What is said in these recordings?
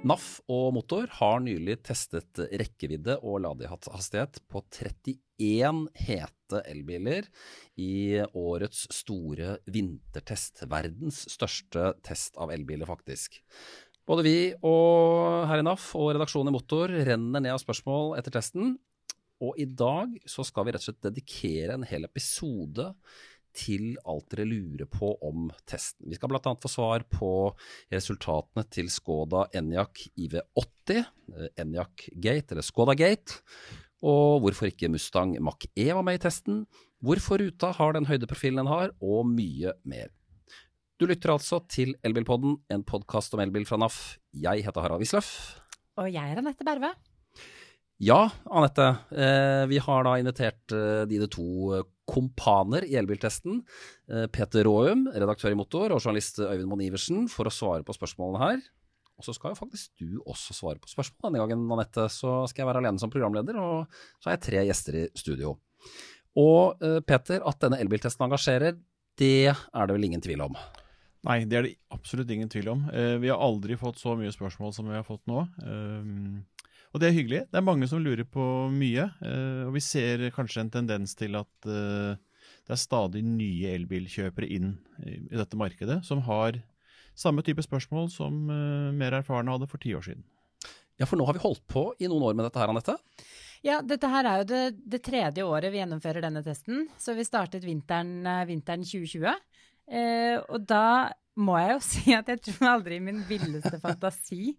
NAF og Motor har nylig testet rekkevidde og ladehastighet på 31 hete elbiler i årets store vintertest. Verdens største test av elbiler, faktisk. Både vi og her i NAF og redaksjonen i Motor renner ned av spørsmål etter testen. Og i dag så skal vi rett og slett dedikere en hel episode til alt dere lurer på om testen. Vi skal bl.a. få svar på resultatene til Skoda Enyaq IV80, Enyaq Gate eller Skoda Gate, og hvorfor ikke Mustang Mach-E var med i testen, hvorfor ruta har den høydeprofilen den har, og mye mer. Du lytter altså til Elbilpodden, en podkast om elbil fra NAF. Jeg heter Harald Wisløff. Og jeg er Anette Berve. Ja, Anette. Eh, vi har da invitert eh, dine to eh, kompaner i elbiltesten. Peter Råum, redaktør i Motor, og journalist Øyvind Moen Iversen, for å svare på spørsmålene her. Og så skal jo faktisk du også svare på spørsmål denne gangen, Anette. Så skal jeg være alene som programleder, og så har jeg tre gjester i studio. Og Peter, at denne elbiltesten engasjerer, det er det vel ingen tvil om? Nei, det er det absolutt ingen tvil om. Vi har aldri fått så mye spørsmål som vi har fått nå. Og det er hyggelig. Det er mange som lurer på mye. Uh, og vi ser kanskje en tendens til at uh, det er stadig nye elbilkjøpere inn i, i, dette markedet, som har samme type spørsmål som uh, mer erfarne hadde for ti år siden. Ja, for nå har vi holdt på i noen år med dette her, Anette? Ja, dette her er jo det, det tredje året vi gjennomfører denne testen. Så vi startet vinteren, vinteren 2020. og da må jeg jo si at jeg tror aldri i min villeste fantasi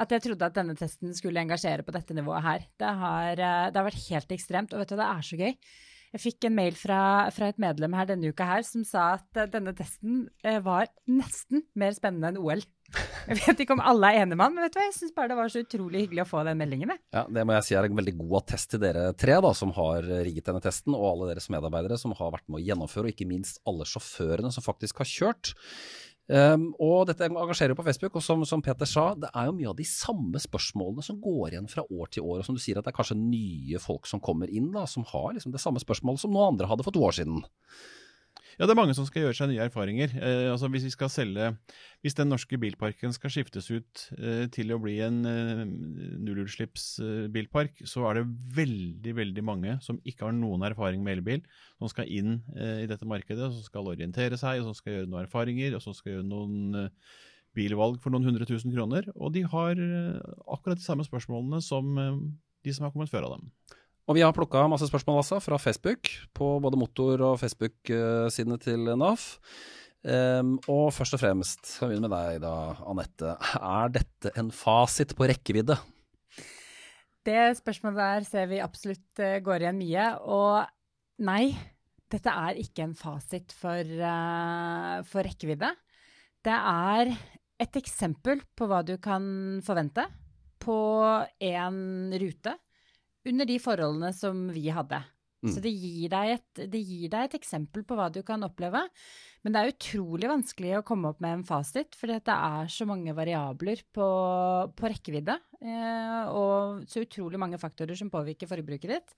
at jeg trodde at denne testen skulle engasjere på dette nivået her. Det har, eh, det har vært helt ekstremt, og vet du, det er så gøy. Jeg fikk en mail fra, fra, et medlem her denne uka her som sa at eh, denne testen var nesten mer spennende enn OL. Jeg vet ikke om alle er enig med han, men vet du hva, jeg syns bare det var så utrolig hyggelig å få den meldingen. Ja, Det må jeg si er en veldig god attest til dere tre da, som har rigget denne testen, og alle deres medarbeidere som har vært med å gjennomføre, og ikke minst alle sjåførene som faktisk har kjørt. Um, og dette engasjerer jo på Facebook, og som, som, Peter sa, det er jo mye av de samme spørsmålene som går igjen fra år til år. Og som du sier, at det er kanskje nye folk som kommer inn, da, som har liksom det samme spørsmålet som noen andre hadde for to år siden. Ja, det er mange som skal gjøre seg nye erfaringer. Eh, altså Hvis vi skal selge, hvis den norske bilparken skal skiftes ut eh, til å bli en eh, nullutslippsbilpark, så er det veldig veldig mange som ikke har noen erfaring med elbil, som skal inn eh, i dette markedet, som skal orientere seg, som skal gjøre noen erfaringer, og som skal gjøre noen eh, bilvalg for noen hundre tusen kroner. Og de har eh, akkurat de samme spørsmålene som de som har kommet før av dem. Og vi har plukka masse spørsmål altså fra Facebook, på både motor- og Facebook-sidene til NAF. Um, og først og fremst, skal vi begynne med deg da, Anette. Er dette en fasit på rekkevidde? Det spørsmålet der ser vi absolutt uh, går igjen mye. Og nei, dette er ikke en fasit for, uh, for rekkevidde. Det er et eksempel på hva du kan forvente på en rute under de forholdene som vi hadde. Mm. Så det gir, et, det gir, deg et, eksempel på hva du kan oppleve. Men det er utrolig vanskelig å komme opp med en fasit, fordi det er så mange variabler på, på rekkevidde. Eh, og så utrolig mange faktorer som påvirker forbruket ditt.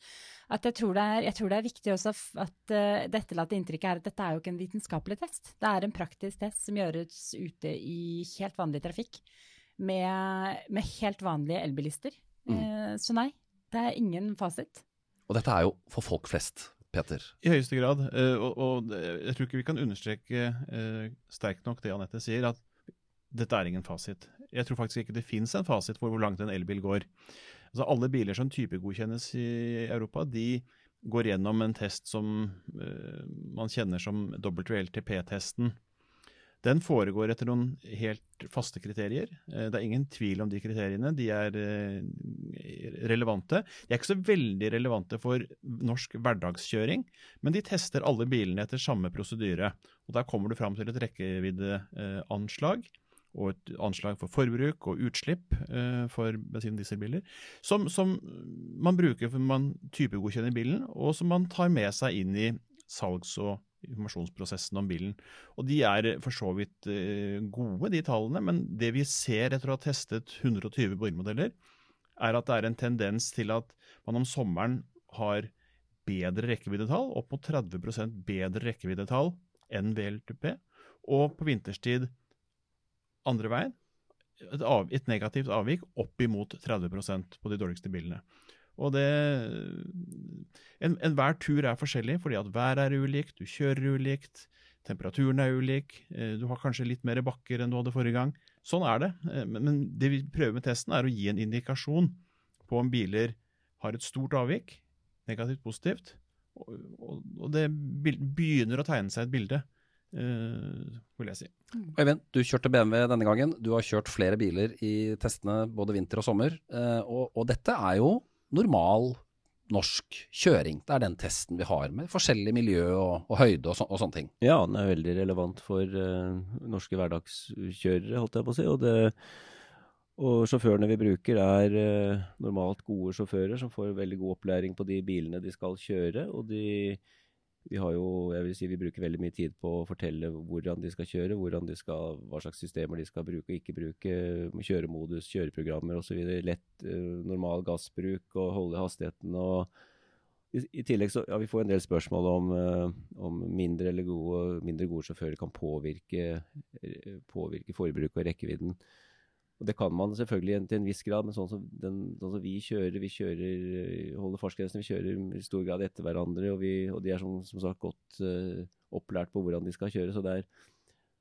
At jeg tror det er, tror det er viktig også at uh, det etterlatte inntrykket er at dette er jo ikke en vitenskapelig test. Det er en praktisk test som gjøres ute i helt vanlig trafikk. Med, med helt vanlige elbilister. Mm. Eh, så nei, det er ingen fasit. Og dette er jo for folk flest, Peter. I høyeste grad. Uh, og, og, jeg tror ikke vi kan understreke uh, sterkt nok det Anette sier, at dette er ingen fasit. Jeg tror faktisk ikke det fins en fasit for hvor langt en elbil går. Altså Alle biler som typegodkjennes i Europa, de går gjennom en test som uh, man kjenner som WLTP-testen. Den foregår etter noen helt faste kriterier. Eh, det er ingen tvil om de kriteriene. De er eh, relevante. De er ikke så veldig relevante for norsk hverdagskjøring, men de tester alle bilene etter samme prosedyre. Og Der kommer du fram til et rekkeviddeanslag og et anslag for forbruk og utslipp eh, for bensin- og dieselbiler, som, som, man bruker for man typegodkjenner bilen, og som man tar med seg inn i salgs- og informasjonsprosessen om bilen. Og de er for så vidt eh, gode, de tallene, men det vi ser etter å ha testet 120 bilmodeller, er at det er en tendens til at man om sommeren har bedre rekkeviddetall, opp mot 30 bedre rekkeviddetall enn VLTP, og på vinterstid andre veien. et, av, et negativt avvik opp imot 30% på de dårligste bilene. Og det Enhver en tur er forskjellig, fordi at været er ulikt, du kjører ulikt, temperaturen er ulik, eh, du har kanskje litt mer bakker enn du hadde forrige gang. Sånn er det. Men, men det vi prøver med testen, er å gi en indikasjon på om biler har et stort avvik, negativt, positivt. Og det begynner å tegne seg et bilde, Uh, vil jeg si. Øyvind, du kjørte BMW denne gangen. Du har kjørt flere biler i testene både vinter og sommer. Og, og dette er jo normal norsk kjøring. Det er den testen vi har med forskjellig miljø og, og høyde og, så, og, sånne ting. Ja, den er veldig relevant for uh, norske hverdagskjørere, holdt jeg på å si. Og, det, og sjåførene vi bruker er uh, normalt gode sjåfører som får veldig god opplæring på de bilene de skal kjøre. og de vi har jo, jeg vil si vi bruker veldig mye tid på å fortelle hvordan de skal kjøre, de skal, hva slags systemer de skal bruke og ikke bruke, kjøremodus, kjøreprogrammer osv. Lett, uh, normal gassbruk og holde hastigheten. og i, tillegg så, ja, Vi får en del spørsmål om, uh, om mindre, gode, mindre gode sjåfører kan påvirke, uh, påvirke forbruket og rekkevidden. Og Det kan man selvfølgelig til en viss grad, men sånn som, den, sånn som vi kjører, vi kjører, eh, holder fartsgrensene, vi kjører i stor grad etter hverandre, og, vi, og de er som, som sagt godt uh, opplært på hvordan de skal kjøre. Så, er,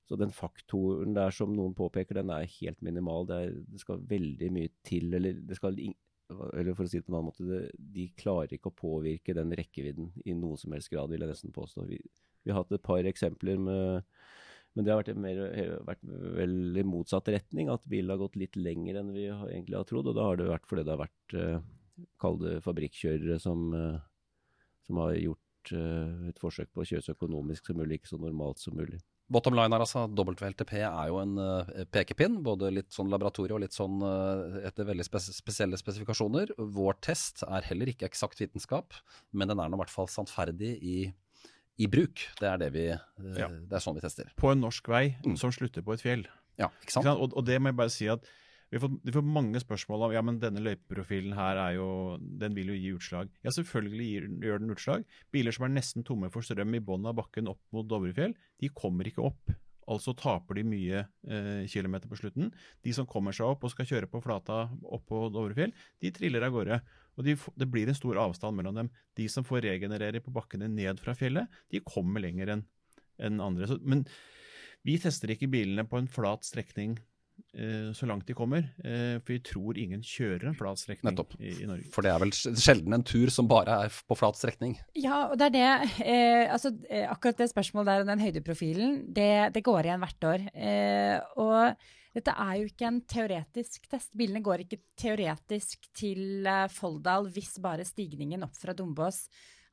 så, den faktoren der som noen påpeker, den er helt minimal. Det, er, det skal veldig mye til, eller skal eller for å si det på en annen måte, de klarer ikke å påvirke den rekkevidden i noen som helst grad, vil jeg nesten påstå. Vi, vi har hatt et par eksempler med men det har vært, mer, vært veldig motsatt retning, at bilen har gått litt lenger enn vi egentlig har trodd. Og da har det vært fordi det har vært uh, kalde fabrikkkjørere som, uh, som, har gjort uh, et forsøk på å kjøre så økonomisk som mulig, ikke så normalt som mulig. Bottom line er altså WLTP er jo en pekepinn, både litt sånn laboratorie og litt sånn etter veldig spes spesielle spesifikasjoner. Vår test er heller ikke eksakt vitenskap, men den er nå i hvert fall sannferdig i i bruk. Det er, det, vi, eh, ja. det er sånn vi tester. På en norsk vei mm. som slutter på et fjell. Ja, ikke sant? Og, og, det må jeg bare si at vi får, vi får, mange spørsmål om ja, men denne løypeprofilen her er jo, den vil jo gi utslag. Ja, selvfølgelig gir, gjør den utslag. Biler som er nesten tomme for strøm i bunnen av bakken opp mot Dovrefjell, de kommer ikke opp. Altså taper de mye eh, kilometer på slutten. De som kommer seg opp og skal kjøre på flata opp på Dovrefjell, de triller av gårde. Og de, det blir en stor avstand mellom dem. De som får regenerere på bakkene ned fra fjellet, de kommer lenger enn en andre. Så, men vi tester ikke bilene på en flat strekning så langt de kommer, eh, for vi tror ingen kjører en flat strekning i, i, Norge. For det er vel sjelden en tur som bare er på flat strekning? Ja, og det er det. Eh, altså, eh, akkurat det spørsmålet der om den høydeprofilen, det, det går igjen hvert år. Eh, og dette er jo ikke en teoretisk test. Bilene går ikke teoretisk til uh, Folldal hvis bare stigningen opp fra Dombås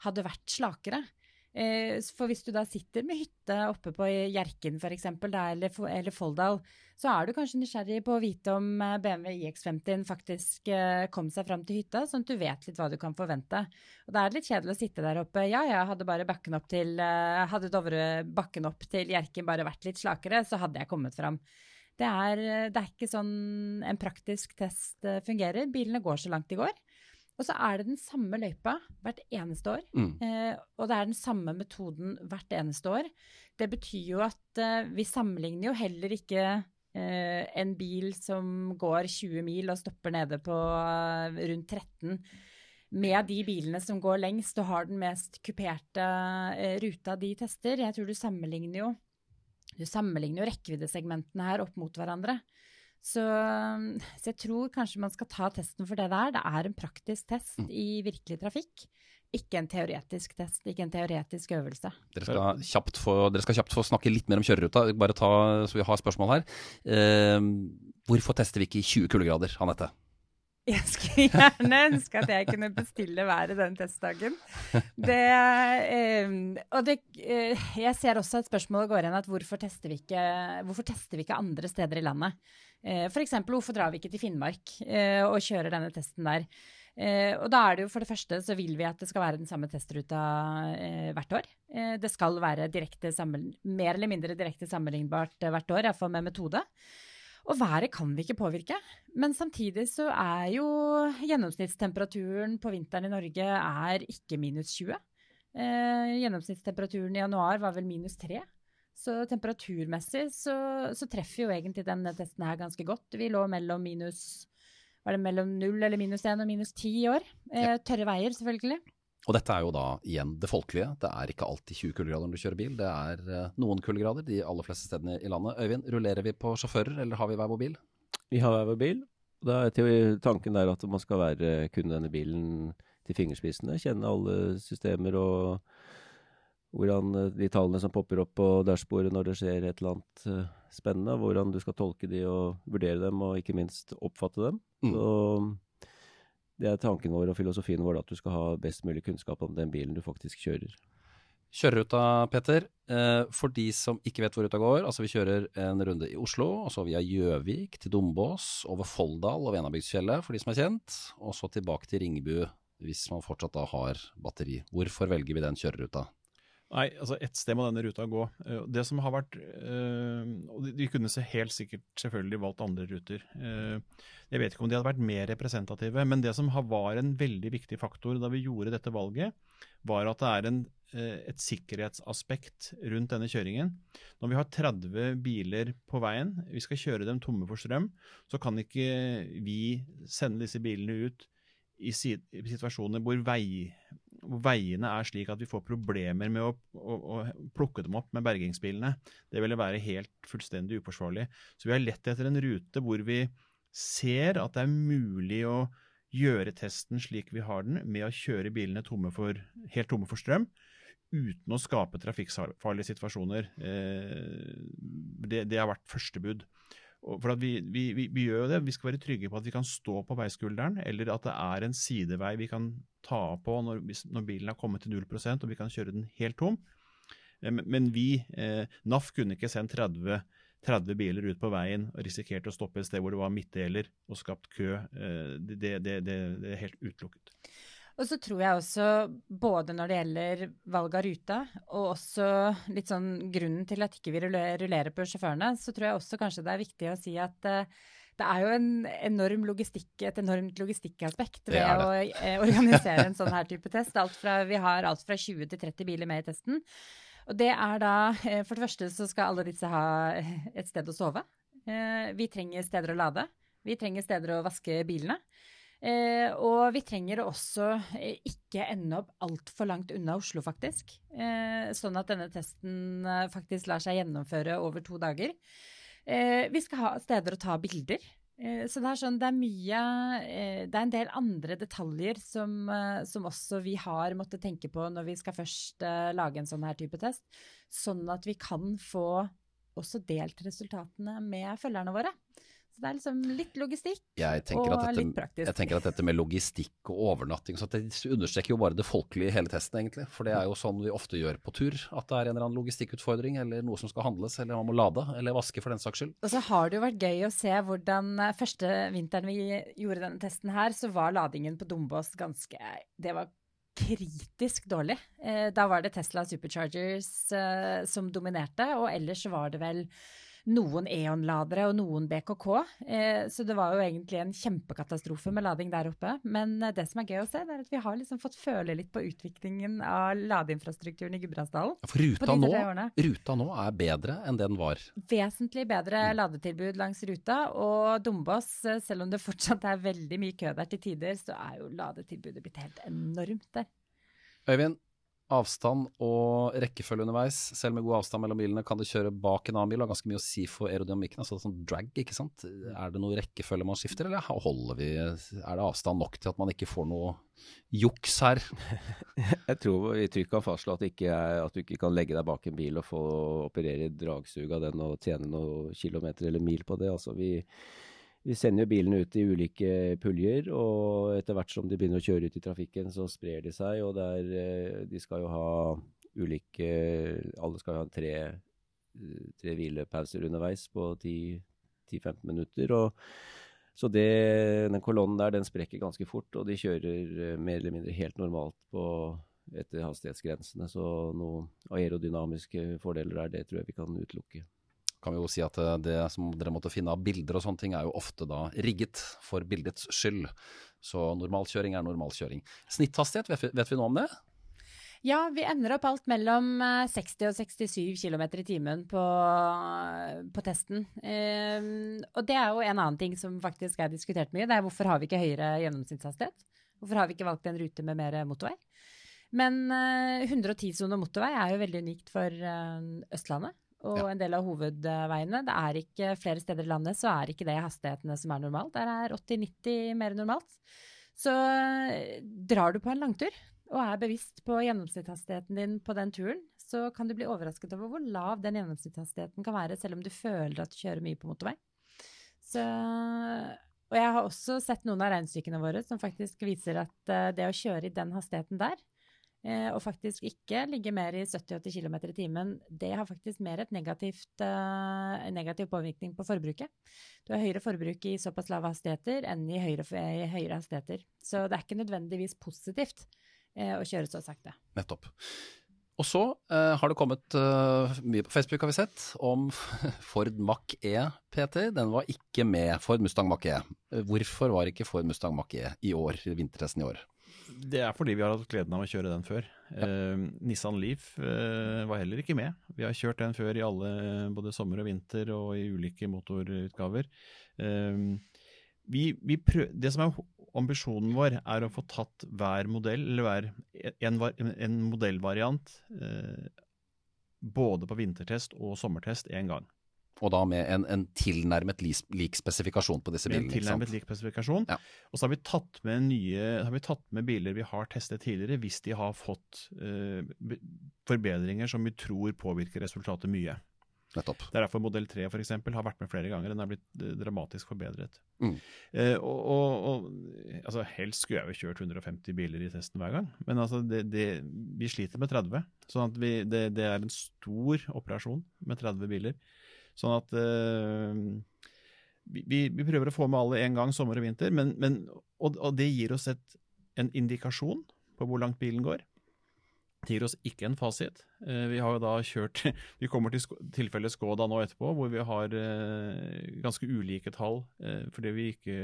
hadde vært slakere. Eh, for hvis du da sitter med hytte oppe på Hjerkinn f.eks., eller, eller Folldal, så er du kanskje nysgjerrig på å vite om eh, BMW iX50 faktisk kom seg fram til hytta, sånn at du vet litt hva du kan forvente. Og da er det litt kjedelig å sitte der oppe. Ja, ja, hadde bare bakken opp til Hadde Dovre bakken opp til Hjerkinn bare vært litt slakere, så hadde jeg kommet fram. Det er, det er, ikke sånn en praktisk test eh, fungerer. Bilene går så langt de går. Og så er det den samme løypa hvert eneste år. Mm. Eh, og det er den samme metoden hvert eneste år. Det betyr jo at eh, vi sammenligner jo heller ikke eh, en bil som går 20 mil og stopper nede på uh, rundt 13 med de bilene som går lengst og har den mest kuperte uh, ruta de tester. Jeg tror du sammenligner jo du sammenligner jo rekkeviddesegmentene her opp mot hverandre. Så, så, jeg tror kanskje man skal ta testen for det det er. Det er en praktisk test mm. i virkelig trafikk. Ikke en teoretisk test, ikke en teoretisk øvelse. Dere skal kjapt få, skal kjapt få snakke litt mer om kjøreruta, bare ta så vi har spørsmål her. Eh, hvorfor tester vi ikke i 20 kuldegrader, Anette? Jeg skulle gjerne ønske at jeg kunne bestille været den testdagen. Det, eh, og det, eh, jeg ser også at spørsmålet går igjen at hvorfor tester, vi ikke, tester vi ikke andre steder i landet? Eh, F.eks. hvorfor drar vi ikke til Finnmark eh, og kjører denne testen der? Eh, og da er det jo for det første så vil vi at det skal være den samme testruta eh, hvert år. Eh, det skal være mer eller mindre direkte sammenlignbart hvert år, iallfall med metode. Og været kan vi ikke påvirke. Men samtidig så er jo gjennomsnittstemperaturen på vinteren i Norge er ikke minus 20. Eh, gjennomsnittstemperaturen i januar var vel minus 3. Så temperaturmessig så, så treffer jo egentlig denne testen her ganske godt. Vi lå mellom minus var det mellom null eller minus én og minus ti i år. Eh, tørre veier, selvfølgelig. Og dette er jo da igjen det folkelige. Det er ikke alltid 20 kuldegrader når du kjører bil. Det er eh, noen kuldegrader de aller fleste stedene i landet. Øyvind, rullerer vi på sjåfører, eller har vi hver vår bil? Vi har hver vår bil. Da er tanken der at man skal være kun denne bilen til fingerspissene. Kjenne alle systemer og hvordan eh, de tallene som popper opp på dashbordet når det skjer et eller annet eh, spennende, hvordan du skal tolke de og vurdere dem, og ikke minst oppfatte dem. Mm. Så det er tanken vår og filosofien vår at du skal ha best mulig kunnskap om den bilen du faktisk kjører. Kjøreruta, Petter. Eh, for de som ikke vet hvor ruta går, altså vi kjører en runde i Oslo, og så via Gjøvik til Dombås, over Folldal og Venabygdsfjellet for de som er kjent, og så tilbake til Ringebu hvis man fortsatt da har batteri. Hvorfor velger vi den kjøreruta? Nei, altså ett sted må denne ruta gå. Eh, Det som har vært eh, og de- kunne se helt sikkert selvfølgelig valgt andre ruter. Eh, Jeg vet ikke om de hadde vært mer representative, men det som var en veldig viktig faktor da vi gjorde dette valget, var at det er en, et sikkerhetsaspekt rundt denne kjøringen. Når vi har 30 biler på veien, vi skal kjøre dem tomme for strøm, så kan ikke vi sende disse bilene ut i situasjoner hvor vei, veiene er slik at vi får problemer med å, å, å plukke dem opp med bergingsbilene. Det ville være helt fullstendig uforsvarlig. Så vi har lett etter en rute hvor vi ser at det er mulig å gjøre testen slik vi har den, med å kjøre bilene tomme for, helt tomme for strøm, uten å skape trafikkfarlige situasjoner. Eh, Det, det har vært første bud. For vi, vi, vi, vi gjør jo det. Vi skal være trygge på at vi kan stå på veiskulderen, eller at det er en sidevei vi kan ta på når, når bilen har kommet til 0 og vi kan kjøre den helt tom. Eh, Men vi, eh, NAF, kunne ikke sendt 30, 30 biler ut på veien og risikert å stoppe et sted hvor det var midtdeler og skapt kø. Eh, det, det, det, det er helt utelukket. Og så tror jeg også, både når det gjelder valg av rute, og også litt sånn grunnen til at ikke vi rulle- rullerer på sjåførene, så tror jeg også kanskje det er viktig å si at eh, det er jo en enorm logistikk, et enormt logistikkaspekt Det ved å eh, organisere en sånn her type test. Alt fra, vi har alt fra 20 til 30 biler med i testen. Og det er da, eh, for det første så skal alle disse ha et sted å sove. Eh, Vi trenger steder å lade. Vi trenger steder å vaske bilene. Eh, og vi trenger også eh, ikke ende opp altfor langt unna Oslo, faktisk. Eh, sånn at denne testen eh, faktisk lar seg gjennomføre over to dager. Eh, vi skal ha steder å ta bilder. Eh, så det er sånn, det er mye Det er en del andre detaljer som, som også vi har måttet tenke på når vi skal først lage en sånn her type test. Sånn at vi kan få også delt resultatene med følgerne våre. Så det er liksom litt logistikk og dette, litt praktisk. jeg tenker at dette med logistikk og overnatting så Det understreker jo bare det folkelige i hele testen, egentlig. For det er jo sånn vi ofte gjør på tur. At det er en eller annen logistikkutfordring, eller noe som skal handles, eller man må lade, eller vaske for den saks skyld. Og så har det jo vært gøy å se hvordan eh, første vinteren vi gjorde denne testen her, så var ladingen på Dombås ganske Det var kritisk dårlig. Eh, da var det Tesla Superchargers eh, som dominerte, og ellers var det vel noen Eon-ladere og noen BKK. Eh, så det var jo egentlig en kjempekatastrofe med lading der oppe. Men eh, det som er gøy å se, det er at vi har liksom fått føle litt på utviklingen av ladeinfrastrukturen i Gudbrandsdalen. For ruta nå, ruta nå er bedre enn den var. vesentlig bedre Mm. ladetilbud langs ruta. Og Dombås, eh, selv om det fortsatt er veldig mye kø der til tider, så er jo ladetilbudet blitt helt enormt der. Øyvind, avstand og rekkefølge underveis. Selv med god avstand mellom bilene kan du kjøre bak en annen bil. Det har ganske mye å si for aerodynamikken. Altså sånn drag, ikke sant. Er det noe rekkefølge man skifter, eller holder vi Er det avstand nok til at man ikke får noe juks her? Jeg tror vi trygt kan fastslå at, at du ikke kan legge deg bak en bil og få operere i dragsug av den og tjene noen kilometer eller mil på det. Altså vi, vi sender jo bilene ut i ulike puljer, og etter hvert som de begynner å kjøre ut i trafikken, så sprer de seg. Og det er, eh, de skal jo ha ulike Alle skal jo ha tre, eh, tre hvilepauser underveis på 10-15 minutter. og så det, den kolonnen der, den sprekker ganske fort, og de kjører eh, mer eller mindre helt normalt på etter hastighetsgrensene. Så noen aerodynamiske fordeler der, det tror jeg vi kan utelukke. Kan vi jo si at eh, det som dere måtte finne av bilder og sånne ting, er jo ofte da rigget for bildets skyld. Så normalkjøring er normalkjøring. Snitthastighet, vet vi, noe om det? Ja, vi ender opp alt mellom eh, 60 og 67 km i timen på, på testen. Um, og det er jo en annen ting som faktisk er diskutert mye. Det er hvorfor har vi ikke høyere gjennomsnittshastighet? Hvorfor har vi ikke valgt en rute med mer motorvei? Men uh, 110-sone motorvei er jo veldig unikt for uh, Østlandet og Ja. en del av hovedveiene. Det er ikke flere steder i landet så er ikke det hastighetene som er normalt. Der er 80-90 mer normalt. Så eh, drar du på en langtur og er bevisst på gjennomsnittshastigheten din på den turen, så kan du bli overrasket over hvor lav den gjennomsnittshastigheten kan være, selv om du føler at du kjører mye på motorvei. Så, og jeg har også sett noen av regnestykkene våre som faktisk viser at eh, det å kjøre i den hastigheten der, og faktisk ikke ligge mer i 70-80 km i timen, det har faktisk mer et negativt, eh, negativ påvirkning på forbruket. Du har høyere forbruk i såpass lave hastigheter enn i høyere, i høyere hastigheter. Så det er ikke nødvendigvis positivt eh, å kjøre så sakte. Nettopp. Og så eh, har det kommet eh, mye på Facebook, har vi sett, om Ford Mach E, Peter. Den var ikke med, Ford Mustang Mach E. Eh, Hvorfor var ikke Ford Mustang Mach E i år, vintertesten i år? Det er fordi vi har hatt gleden av å kjøre den før. Eh, Nissan Leaf eh, var heller ikke med. Vi har kjørt den før i alle, både sommer og vinter og i ulike motorutgaver. Eh, vi, vi prøv, det som er ambisjonen vår, er å få tatt hver modell, eller hver, en, en modellvariant, eh, både på vintertest og sommertest én gang. Og da med en, en tilnærmet lik spesifikasjon på disse Med en bilene. sant? tilnærmet lik spesifikasjon. Ja. Og så har vi tatt med nye, har vi tatt med biler vi har testet tidligere, hvis de har fått uh, forbedringer som vi tror påvirker resultatet mye. Nettopp. Det er derfor modell 3 for eksempel, har vært med flere ganger. Den er blitt eh, dramatisk forbedret. Mm. Eh, og, og, og altså, Helst skulle jeg jo kjørt 150 biler i testen hver gang, men altså, det, det, vi sliter med 30. sånn at vi, det, det er en stor operasjon med 30 biler. Sånn at uh, vi, vi prøver å få med alle en gang, sommer og vinter, men, men, og, og det gir oss et, en indikasjon på hvor langt bilen går. Det gir oss ikke en fasit. Uh, Vi har jo da kjørt Vi kommer til tilfellet Skoda nå etterpå, hvor vi har uh, ganske ulike tall fordi vi ikke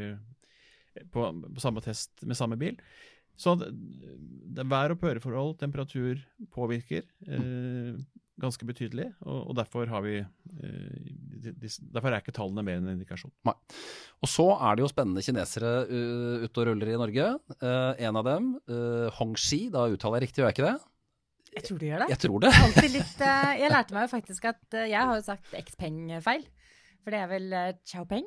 på, på samme test med samme bil. Så det, det vær- og pøreforhold, temperatur påvirker eh, ganske betydelig, og, og derfor har vi eh, de, de, Derfor er ikke tallene mer enn en indikasjon. Og så er det jo spennende kinesere uh, ute og ruller i Norge. Uh, en av dem, uh, Hongxi, da uttaler jeg riktig, gjør jeg ikke det? Jeg tror du gjør det. Jeg tror det. Litt uh, Jeg lærte meg jo faktisk at eh, jeg har jo sagt Xpeng-feil. For det er vel uh, Chaopeng? Xiaopeng,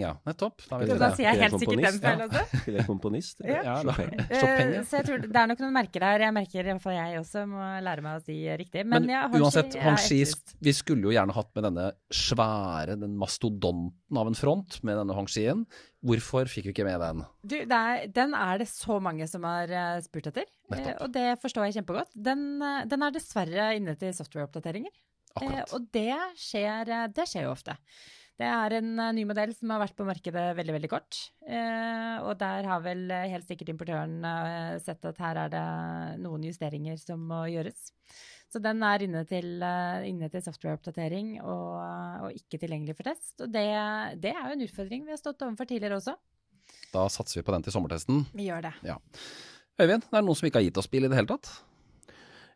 ja. Nettopp. Da Så da sier jeg Er helt sikkert den feil også. Ikke det komponist? Ja. Ja, da- Eh. Så jeg tror det er nok noen merker her. Jeg merker i hvert fall jeg også må lære meg å si riktig. Men, Men ja, Hongxi uansett, er vi skulle jo gjerne hatt med denne svære, den mastodonten av en front med denne Hongxien. Hvorfor fikk vi ikke med den? Du, det er, den er det så mange som har eh, spurt etter, eh, Nettopp. og det forstår jeg kjempegodt. Den, eh, den er dessverre inne til softwareoppdateringer, eh, Akkurat. og det skjer, eh, det skjer jo ofte. Det er en eh, ny modell som har vært på markedet veldig veldig kort. Eh, og der har vel eh, helt sikkert importøren eh, sett at her er det noen justeringer som må gjøres. Så den er inne til, eh, inne til softwareoppdatering og, og ikke tilgjengelig for test. Og det, det er jo en utfordring vi har stått overfor tidligere også. Da satser vi på den til sommertesten. Vi gjør det. Øyvind, det er noen som ikke har gitt oss bil i det hele tatt?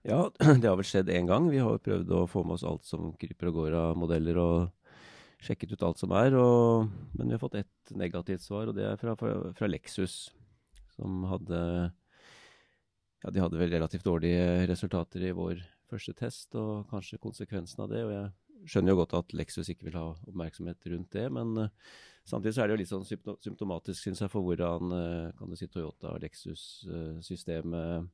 Ja, det har vel skjedd én gang. Vi har prøvd å få med oss alt som kryper og går av modeller, og sjekket ut alt som er. Og, men vi har fått ett negativt svar, og det er fra, fra, fra Lexus, som hadde Ja, de hadde vel relativt dårlige resultater i vår første test, og kanskje konsekvensen av det. Og jeg skjønner jo godt at Lexus ikke vil ha oppmerksomhet rundt det, men uh, samtidig så er det jo litt sånn symptomatisk, syns jeg, for hvordan uh, kan du si Toyota og Lexus-systemet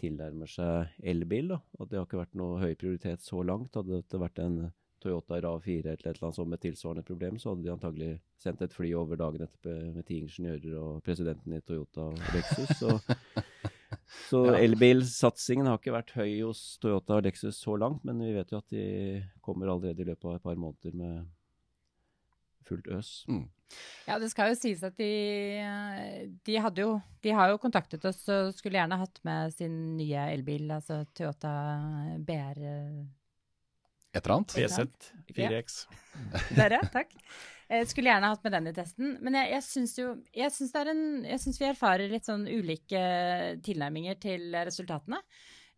tilnærmer seg elbil. da, At det har ikke vært noe høy prioritet så langt. Hadde det vært en Toyota RAV4 eller et eller annet sånt med tilsvarende problem, så hadde de antagelig sendt et fly over dagen etterpå med ti ingeniører og presidenten i Toyota og Lexus. Så, så Ja. elbilsatsingen har ikke vært høy hos Toyota og Lexus så langt, men vi vet jo at de kommer allerede i løpet av et par måneder med fullt øs. Ja, det skal jo sies at de, de hadde jo De har jo kontaktet oss og skulle gjerne hatt med sin nye elbil, altså Toyota BR Et eller annet? PZ 4X. Dere, takk. Jeg skulle gjerne hatt med den i testen. Men jeg, jeg syns jo jeg syns, er en, jeg syns vi erfarer litt sånn ulike tilnærminger til resultatene.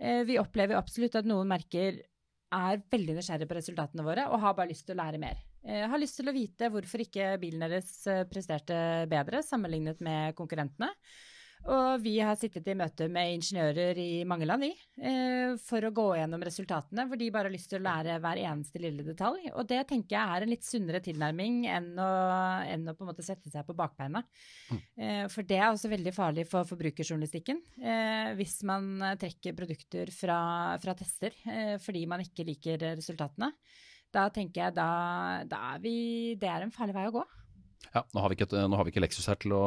Eh, vi opplever absolutt at noen merker er veldig nysgjerrige på resultatene våre og har bare lyst til å lære mer. Eh, har lyst til å vite hvorfor ikke bilen deres eh, presterte bedre sammenlignet med konkurrentene. Og vi har sittet i møte med ingeniører i mange land, vi, eh, for å gå gjennom resultatene, hvor de bare har lyst til å lære hver eneste lille detalj. Og det tenker jeg er en litt sunnere tilnærming enn å, enn å på en måte sette seg på bakbeina. Mm. For det er også veldig farlig for forbrukerjournalistikken. Hvis man trekker produkter fra, fra tester fordi man ikke liker resultatene da tenker jeg da, da er vi Det er en farlig vei å gå. Ja, nå har, ikke, nå har, vi ikke, Lexus her til å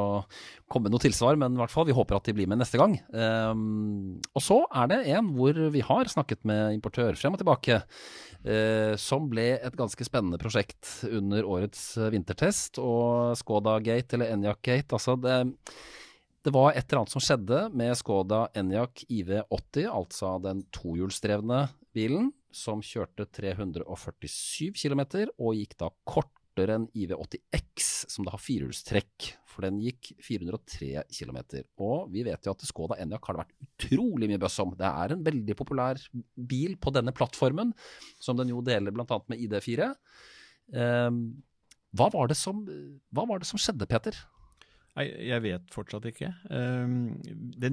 komme med noe tilsvar, men i hvert fall, vi håper at de blir med neste gang. Um, og så er det en hvor vi har snakket med importør frem og tilbake, uh, som ble et ganske spennende prosjekt under årets vintertest. Og Skoda Gate, eller Enjak Gate, altså det, det var et eller annet som skjedde med Skoda Enyaq IV80, altså den tohjulsdrevne bilen, som kjørte 347 km og gikk da kortere enn IV80X, som da har firehjulstrekk. For den gikk 403 km. Og vi vet jo at Skoda Enyaq har det vært utrolig mye bøss om. Det er en veldig populær bil på denne plattformen, som den jo deler bl.a. med ID4. Um, hva, var som, hva var det som skjedde, Peter? Nei, jeg vet fortsatt ikke. Um,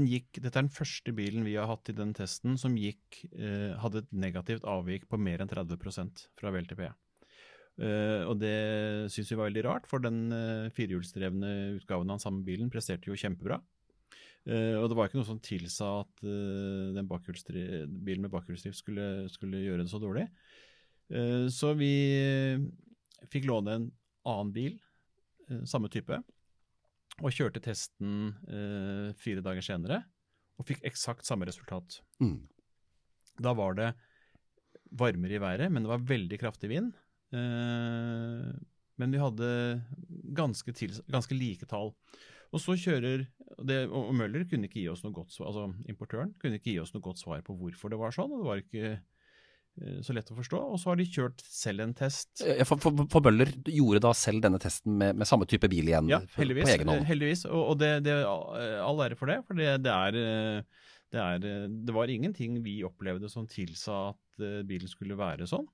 gikk, dette er den første bilen vi har hatt i den testen som gikk, uh, hadde et negativt avvik på mer enn 30% fra VLTP. Uh, og det syns vi var veldig rart, for den uh, firehjulsdrevne utgaven av den samme bilen presterte jo kjempebra. Og det var ikke noe som tilsa at den bilen med bakhjulsdrift skulle, skulle, gjøre det så dårlig. så vi fikk låne en annen bil, samme type og kjørte testen eh, fire dager senere og fikk eksakt samme resultat. Mm. Da var det varmere i været, men det var veldig kraftig vind. Eh, men vi hadde ganske, til, ganske, like tall. Og så kjører det, og Møller kunne ikke gi oss noe godt svar, altså importøren kunne ikke gi oss noe godt svar på hvorfor det var sånn. og det var ikke så lett å forstå. Og så har de kjørt selv en test. For, for, for Bøller gjorde da selv denne testen med, med samme type bil igjen? Ja, heldigvis. På egen hånd. heldigvis. Og, og det, det, all ære for det. For det, det, er, eh, det, er, eh, det var ingenting vi opplevde som tilsa at bilen skulle være sånn.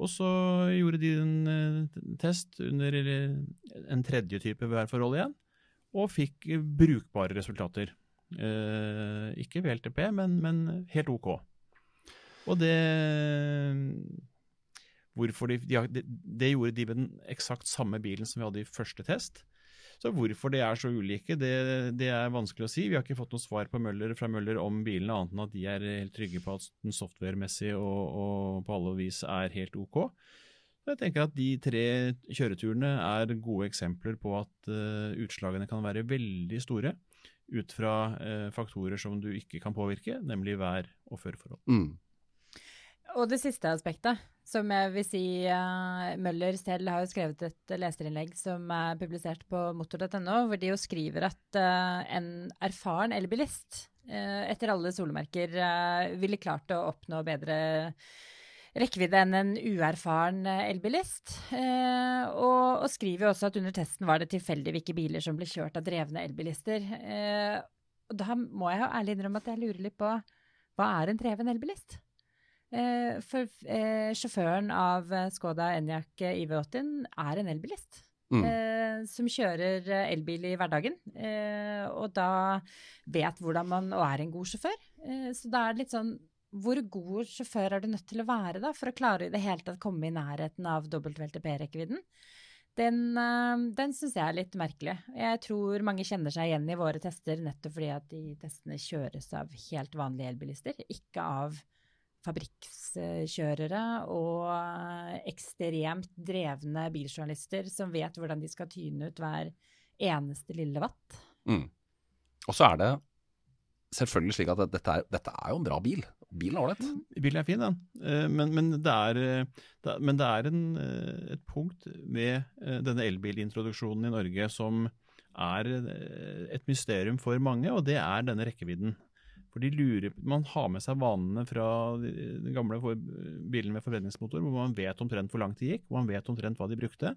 Og så gjorde de en test under en tredje type værforhold igjen, og fikk brukbare resultater. Eh, ikke VLTP, men, men helt OK. Og det Hvorfor de, de, de, gjorde de med den eksakt samme bilen som vi hadde i første test. Så hvorfor de er så ulike, det, det, er vanskelig å si. Vi har ikke fått noe svar Møller, fra Møller om bilene, annet enn at de er helt trygge på at den software-messig og, og, på alle vis er helt OK. Jeg tenker at De tre kjøreturene er gode eksempler på at uh, utslagene kan være veldig store ut fra uh, faktorer som du ikke kan påvirke, nemlig vær og føreforhold. Mm. Og det siste aspektet, som jeg vil si uh, Møller selv har jo skrevet et leserinnlegg som er publisert på motor.no, hvor de jo skriver at uh, en erfaren elbilist uh, etter alle solemerker ville klart å oppnå bedre rekkevidde enn en uerfaren elbilist. Og, og, skriver også at under testen var det tilfeldig hvilke biler som ble kjørt av drevne elbilister. og da må jeg jo ærlig innrømme at jeg lurer litt på hva er en dreven elbilist? Eh, for eh, sjåføren av eh, Skoda Enyaq IV80 er en elbilist. Mm. som kjører elbil i hverdagen, og da vet hvordan man og er en god sjåfør. så da er det litt sånn Hvor god sjåfør er du nødt til å være da, for å klare i det hele tatt komme i nærheten av WLTP-rekkevidden? Den, den syns jeg er litt merkelig. Jeg tror mange kjenner seg igjen i våre tester nettopp fordi at de testene kjøres av helt vanlige elbilister, ikke av fabrikkskjørere og ekstremt drevne biljournalister som vet hvordan de skal tyne ut hver eneste lille watt. Mm. Og så er det selvfølgelig slik at dette er, dette er jo en bra bil. Bilen er ålreit. Mm, bilen er fin, den. Eh, men, men, det er, eh, men det er en, eh, et punkt ved denne elbilintroduksjonen i Norge som er et mysterium for mange, og det er denne rekkevidden. For de lurer, Man har med seg vanene fra den gamle bilen med forbrenningsmotor, hvor man vet omtrent hvor langt de gikk, hvor man vet omtrent hva de brukte.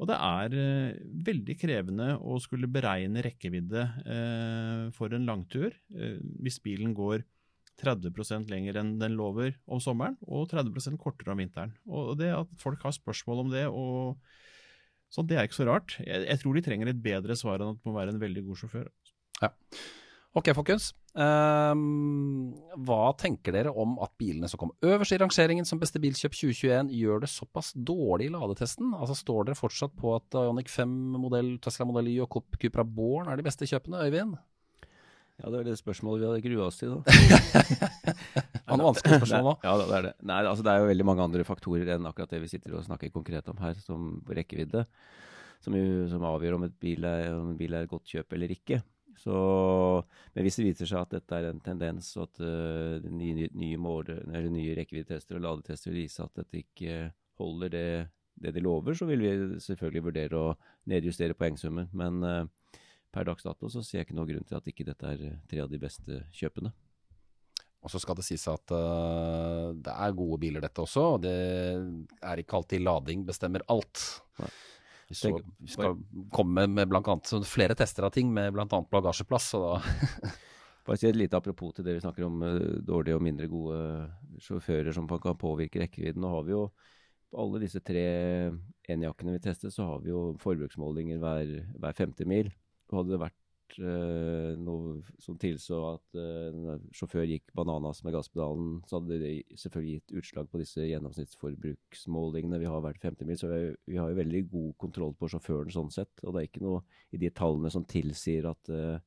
Og det er eh, veldig krevende å skulle beregne rekkevidde eh, for en langtur eh, hvis bilen går 30% lenger enn den lover om sommeren, og 30% kortere om vinteren. Og det at folk har spørsmål om det, og sånn, det er ikke så rart. Jeg, jeg tror de trenger et bedre svar enn at man må være en veldig god sjåfør. Ja. Ok, folkens. Um, hva tenker dere om at bilene som kom øverst i rangeringen som beste bilkjøp 2021, gjør det såpass dårlig i ladetesten? Altså Står dere fortsatt på at Ioniq 5-modell, Tesla Modell Y og Cupra Born er de beste kjøpene, Øyvind? Ja, det er det spørsmålet vi hadde grua oss til, da. Var noe vanskelig spørsmål nå? Ja, det er det. Nei, altså det er jo veldig mange andre faktorer enn akkurat det vi sitter og snakker konkret om her, som rekkevidde. Som, som avgjør om, bil er, om en bil er et godt kjøp eller ikke. Så, men hvis det viser seg at dette er en tendens, og at uh, nye, nye, nye rekkeviddetester og ladetester viser at dette ikke holder det, det, de lover, så vil vi selvfølgelig vurdere å nedjustere poengsummen. Men uh, per dags dato så ser jeg ikke noen grunn til at ikke dette er tre av de beste kjøpene. Og så skal det sies at uh, det er gode biler dette også, og det er ikke alltid lading bestemmer alt. Nei. Så, skal komme med blant annet flere tester av ting med bl.a. bagasjeplass. Så da Bare si et lite apropos til det vi snakker om uh, dårlige og mindre gode sjåfører som kan påvirke rekkevidden. Nå har vi jo på alle disse tre enjakkene vi testet, så har vi jo forbruksmålinger hver, hver femte mil. Og hadde det vært uh, noe som tilså at en sjåfør gikk bananas med gasspedalen, så hadde det selvfølgelig gitt utslag på disse gjennomsnittsforbruksmålingene vi har hvert 50 mil. Så vi, vi, har jo veldig god kontroll på sjåføren sånn sett. Og det er ikke noe i de tallene som tilsier at uh,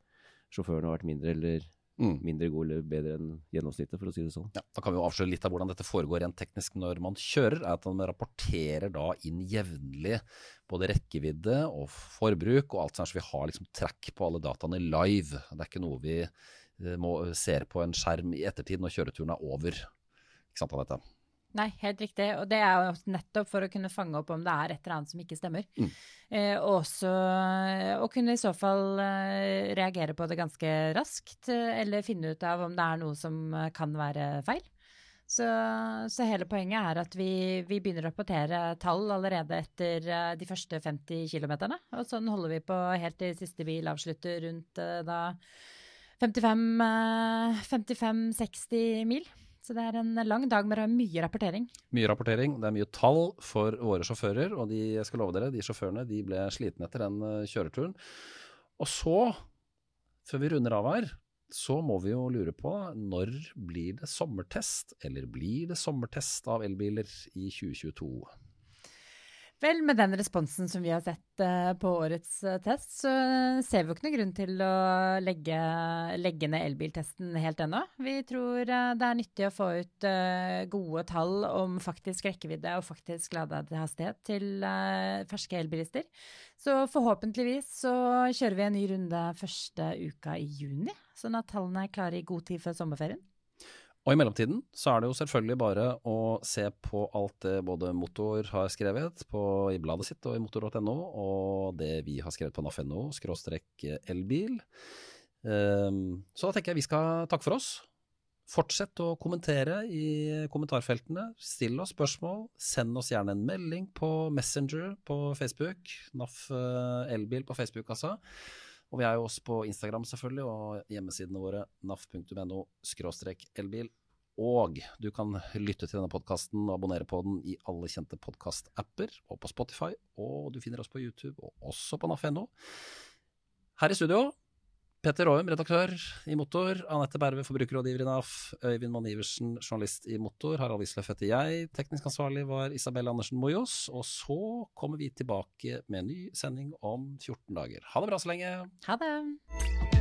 sjåføren har vært mindre eller Mm. Mindre god eller bedre enn gjennomsnittet, for å si det sånn. Ja, da kan vi jo avsløre litt av hvordan dette foregår rent teknisk når man kjører. er at Man rapporterer da inn jevnlig både rekkevidde og forbruk og alt sånt, så vi har liksom track på alle dataene live. Det er ikke noe vi eh, må, ser på en skjerm i ettertid når kjøreturen er over. Ikke sant, Anette? Nei, helt riktig. Og det er jo nettopp for å kunne fange opp om det er et eller annet som ikke stemmer. Mm. Eh, og også å kunne i så fall eh, reagere på det ganske raskt, eller finne ut av om det er noe som eh, kan være feil. Så, så hele poenget er at vi, vi, begynner å rapportere tall allerede etter de første 50 km. Og sånn holder vi på helt til siste bil avslutter rundt da 55-60 uh, mil. Så det er en lang dag med mye rapportering. Mye rapportering. Det er mye tall for våre sjåfører. Og de, jeg skal love dere, de sjåførene de ble slitne etter den uh, kjøreturen. Og så, før vi runder av her, så må vi jo lure på når blir det sommertest, eller blir det sommertest av elbiler i 2022? Vel, med den responsen som vi har sett uh, på årets uh, test, så ser vi jo ikke noen grunn til å legge, legge ned elbiltesten helt ennå. Vi tror uh, det er nyttig å få ut gode tall om faktisk rekkevidde og faktisk ladehastighet til ferske elbilister. Så forhåpentligvis så kjører vi en ny runde første uka i juni, sånn at tallene er klare i god tid før sommerferien. Og i mellomtiden så er det jo selvfølgelig bare å se på alt det både Motor har skrevet på, i bladet sitt og i motor.no, og det vi har skrevet på naf.no, skråstrekk elbil. Um, så da tenker jeg vi skal takke for oss. Fortsett å kommentere i kommentarfeltene. Still oss spørsmål. Send oss gjerne en melding på Messenger på Facebook. NAF eh, Elbil på Facebook, altså. Og vi er jo også på Instagram, selvfølgelig, og hjemmesidene våre naf.no elbil. Og du kan lytte til denne podkasten og abonnere på den i alle kjente podkastapper og på Spotify. Og du finner oss på YouTube og også på naf.no. Her i studio Peter Aum, redaktør i Motor. Anette Berve, forbrukerrådgiver i NAF. Øyvind Mann Iversen, journalist i Motor. Harald Wisløff heter jeg. Teknisk ansvarlig var Isabel Andersen Mojos. Og så kommer vi tilbake med en ny sending om 14 dager. Ha det bra så lenge. Ha det.